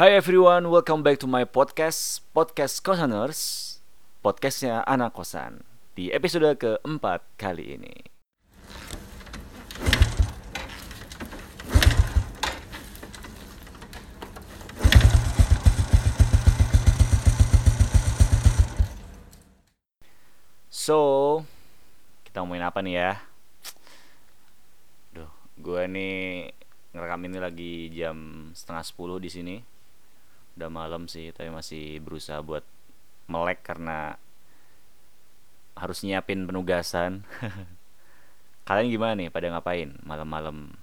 Hi everyone, welcome back to my podcast, Podcast Kosaners, podcastnya anak kosan, di episode keempat kali ini. So, kita ngomongin apa nih ya? Duh, gue nih ngerekam ini lagi jam setengah sepuluh di sini. Udah malam sih, tapi masih berusaha buat melek karena harus nyiapin penugasan. Kalian gimana nih? Pada ngapain malam-malam?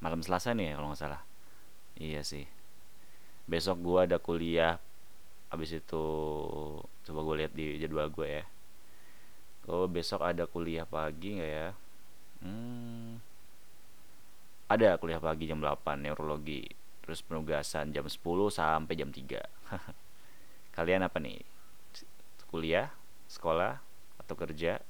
Malam Selasa nih ya kalau nggak salah. Iya sih. Besok gue ada kuliah. Abis itu coba gue lihat di jadwal gue ya. Oh besok ada kuliah pagi nggak ya? Hmm, ada kuliah pagi jam 8 neurologi. Terus penugasan jam 10 sampai jam 3. Kalian apa nih? Kuliah, sekolah, atau kerja?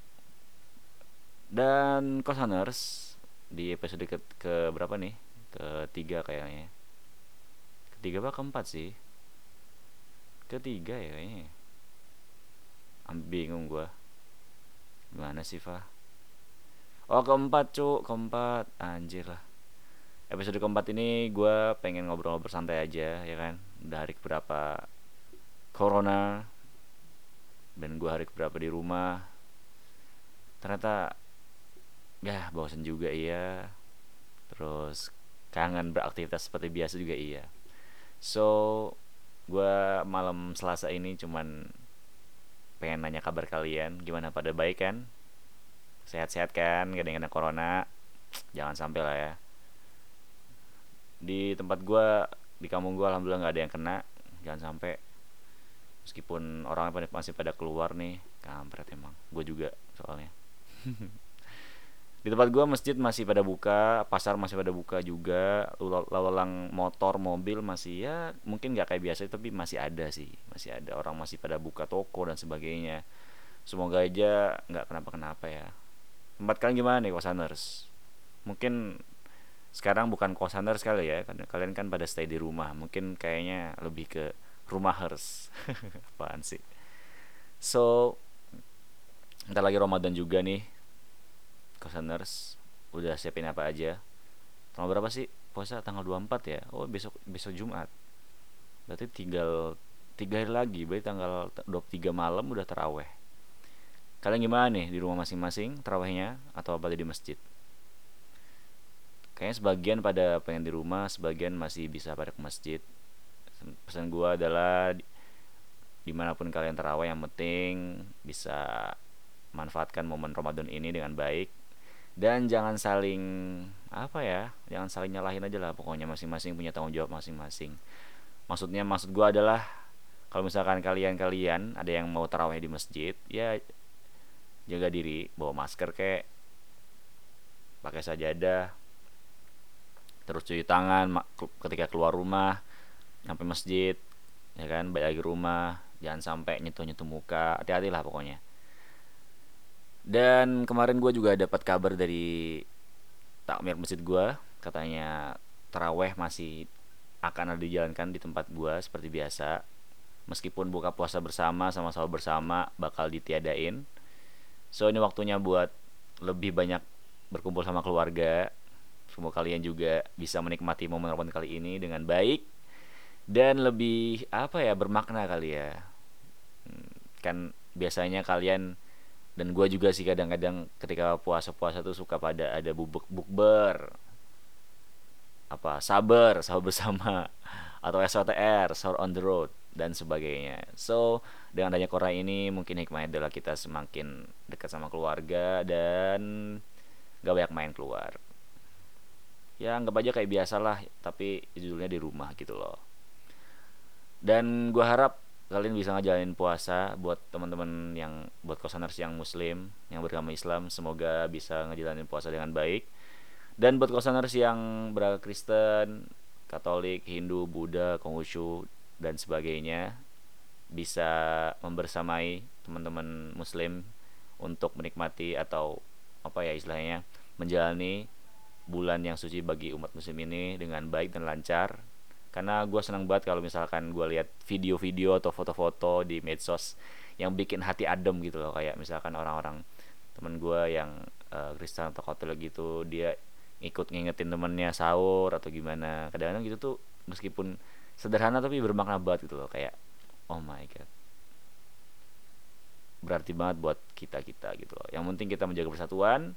Dan kosaners di episode ke, ke berapa nih? Ketiga kayaknya. Ketiga apa keempat sih? Ketiga ya kayaknya. Bingung gua. Gimana sih, Fah? Oh, keempat, Cuk. Keempat. Anjir lah. Episode keempat ini gue pengen ngobrol bersantai aja, ya kan? Udah hari keberapa Corona. Dan gue hari keberapa di rumah. Ternyata, ya bosan juga iya. Terus kangen beraktivitas seperti biasa juga iya. So, gue malam Selasa ini cuman pengen nanya kabar kalian gimana pada baik kan sehat-sehat kan gak ada yang kena corona jangan sampai lah ya di tempat gua di kampung gua alhamdulillah nggak ada yang kena jangan sampai. Meskipun orang masih pada keluar nih kampret emang gue juga soalnya. Di tempat gua masjid masih pada buka pasar masih pada buka juga lalu lalang motor mobil masih ya mungkin nggak kayak biasa tapi masih ada sih masih ada. Orang masih pada buka toko dan sebagainya. Semoga aja nggak kenapa kenapa ya. Tempat kalian gimana nih kosaners mungkin sekarang bukan kosaners kali ya kalian kan pada stay di rumah. Mungkin kayaknya lebih ke rumahers apaan sih? So ntar lagi Ramadan juga nih. Kosaners udah siapin apa aja. Tanggal berapa sih? Puasa tanggal 24 ya? Oh besok besok Jumat. Berarti tinggal tiga hari lagi. Berarti tanggal 23 malam udah teraweh kalian gimana nih di rumah masing-masing terawehnya atau apa di masjid kayaknya sebagian pada pengen di rumah sebagian masih bisa pada ke masjid. Pesan gua adalah di mana pun kalian terawih yang penting bisa manfaatkan momen Ramadan ini dengan baik. Dan jangan saling apa ya jangan saling nyalahin aja lah pokoknya masing-masing punya tanggung jawab masing-masing. Maksudnya maksud gua adalah kalau misalkan kalian-kalian ada yang mau terawih di masjid ya jaga diri bawa masker kek pakai sajadah terus cuci tangan ketika keluar rumah sampai masjid ya kan balik lagi rumah jangan sampai nyentuh nyentuh muka hati-hati lah pokoknya. Dan kemarin gue juga dapat kabar dari takmir masjid gue katanya teraweh masih akan ada dijalankan di tempat gue seperti biasa. Meskipun buka puasa bersama sama sahur bersama bakal ditiadain. So ini waktunya buat lebih banyak berkumpul sama keluarga semoga kalian juga bisa menikmati momen Ramadan kali ini dengan baik dan lebih apa ya bermakna kali ya. Kan biasanya kalian dan gue juga sih kadang-kadang ketika puasa-puasa tuh suka pada ada bubuk bukber apa sabar sahur bersama atau SOTR sahur on the road dan sebagainya. So dengan adanya corona ini mungkin hikmahnya adalah kita semakin dekat sama keluarga dan gak banyak main keluar ya anggap aja kayak biasa lah tapi judulnya di rumah gitu loh. Dan gue harap kalian bisa ngejalanin puasa buat teman-teman yang buat kosaners yang muslim yang beragama Islam semoga bisa ngejalanin puasa dengan baik. Dan buat kosaners yang beragama Kristen Katolik Hindu Buddha Konghucu dan sebagainya bisa membersamai teman-teman muslim untuk menikmati atau apa ya istilahnya menjalani bulan yang suci bagi umat muslim ini dengan baik dan lancar. Karena gue senang banget kalau misalkan gue lihat video-video atau foto-foto di medsos yang bikin hati adem gitu loh. Kayak misalkan orang-orang temen gue yang uh, Kristen atau Katolik gitu dia ikut ngingetin temennya sahur atau gimana. Kadang-kadang gitu tuh meskipun sederhana tapi bermakna banget gitu loh. Kayak oh my god. Berarti banget buat kita kita gitu loh. Yang penting kita menjaga persatuan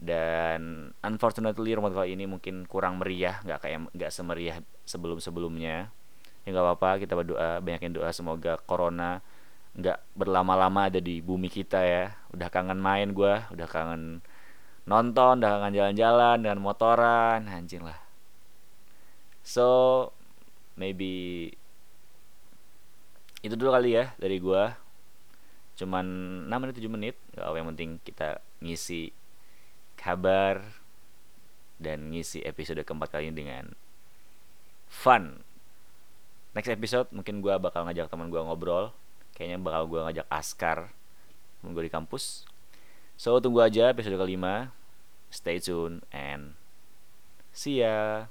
dan unfortunately Ramadan kali ini mungkin kurang meriah nggak kayak nggak semeriah sebelum sebelumnya ya nggak apa-apa kita berdoa banyakin doa semoga corona nggak berlama-lama ada di bumi kita ya. Udah kangen main gue udah kangen nonton udah kangen jalan-jalan dengan motoran anjing lah. So maybe itu dulu kali ya dari gue cuman 6 menit 7 menit gak apa yang penting kita ngisi kabar dan ngisi episode keempat kali ini dengan fun. Next episode mungkin gue bakal ngajak teman gue ngobrol. Kayaknya bakal gue ngajak Askar, temen gue di kampus. So tunggu aja episode kelima. Stay tune and see ya.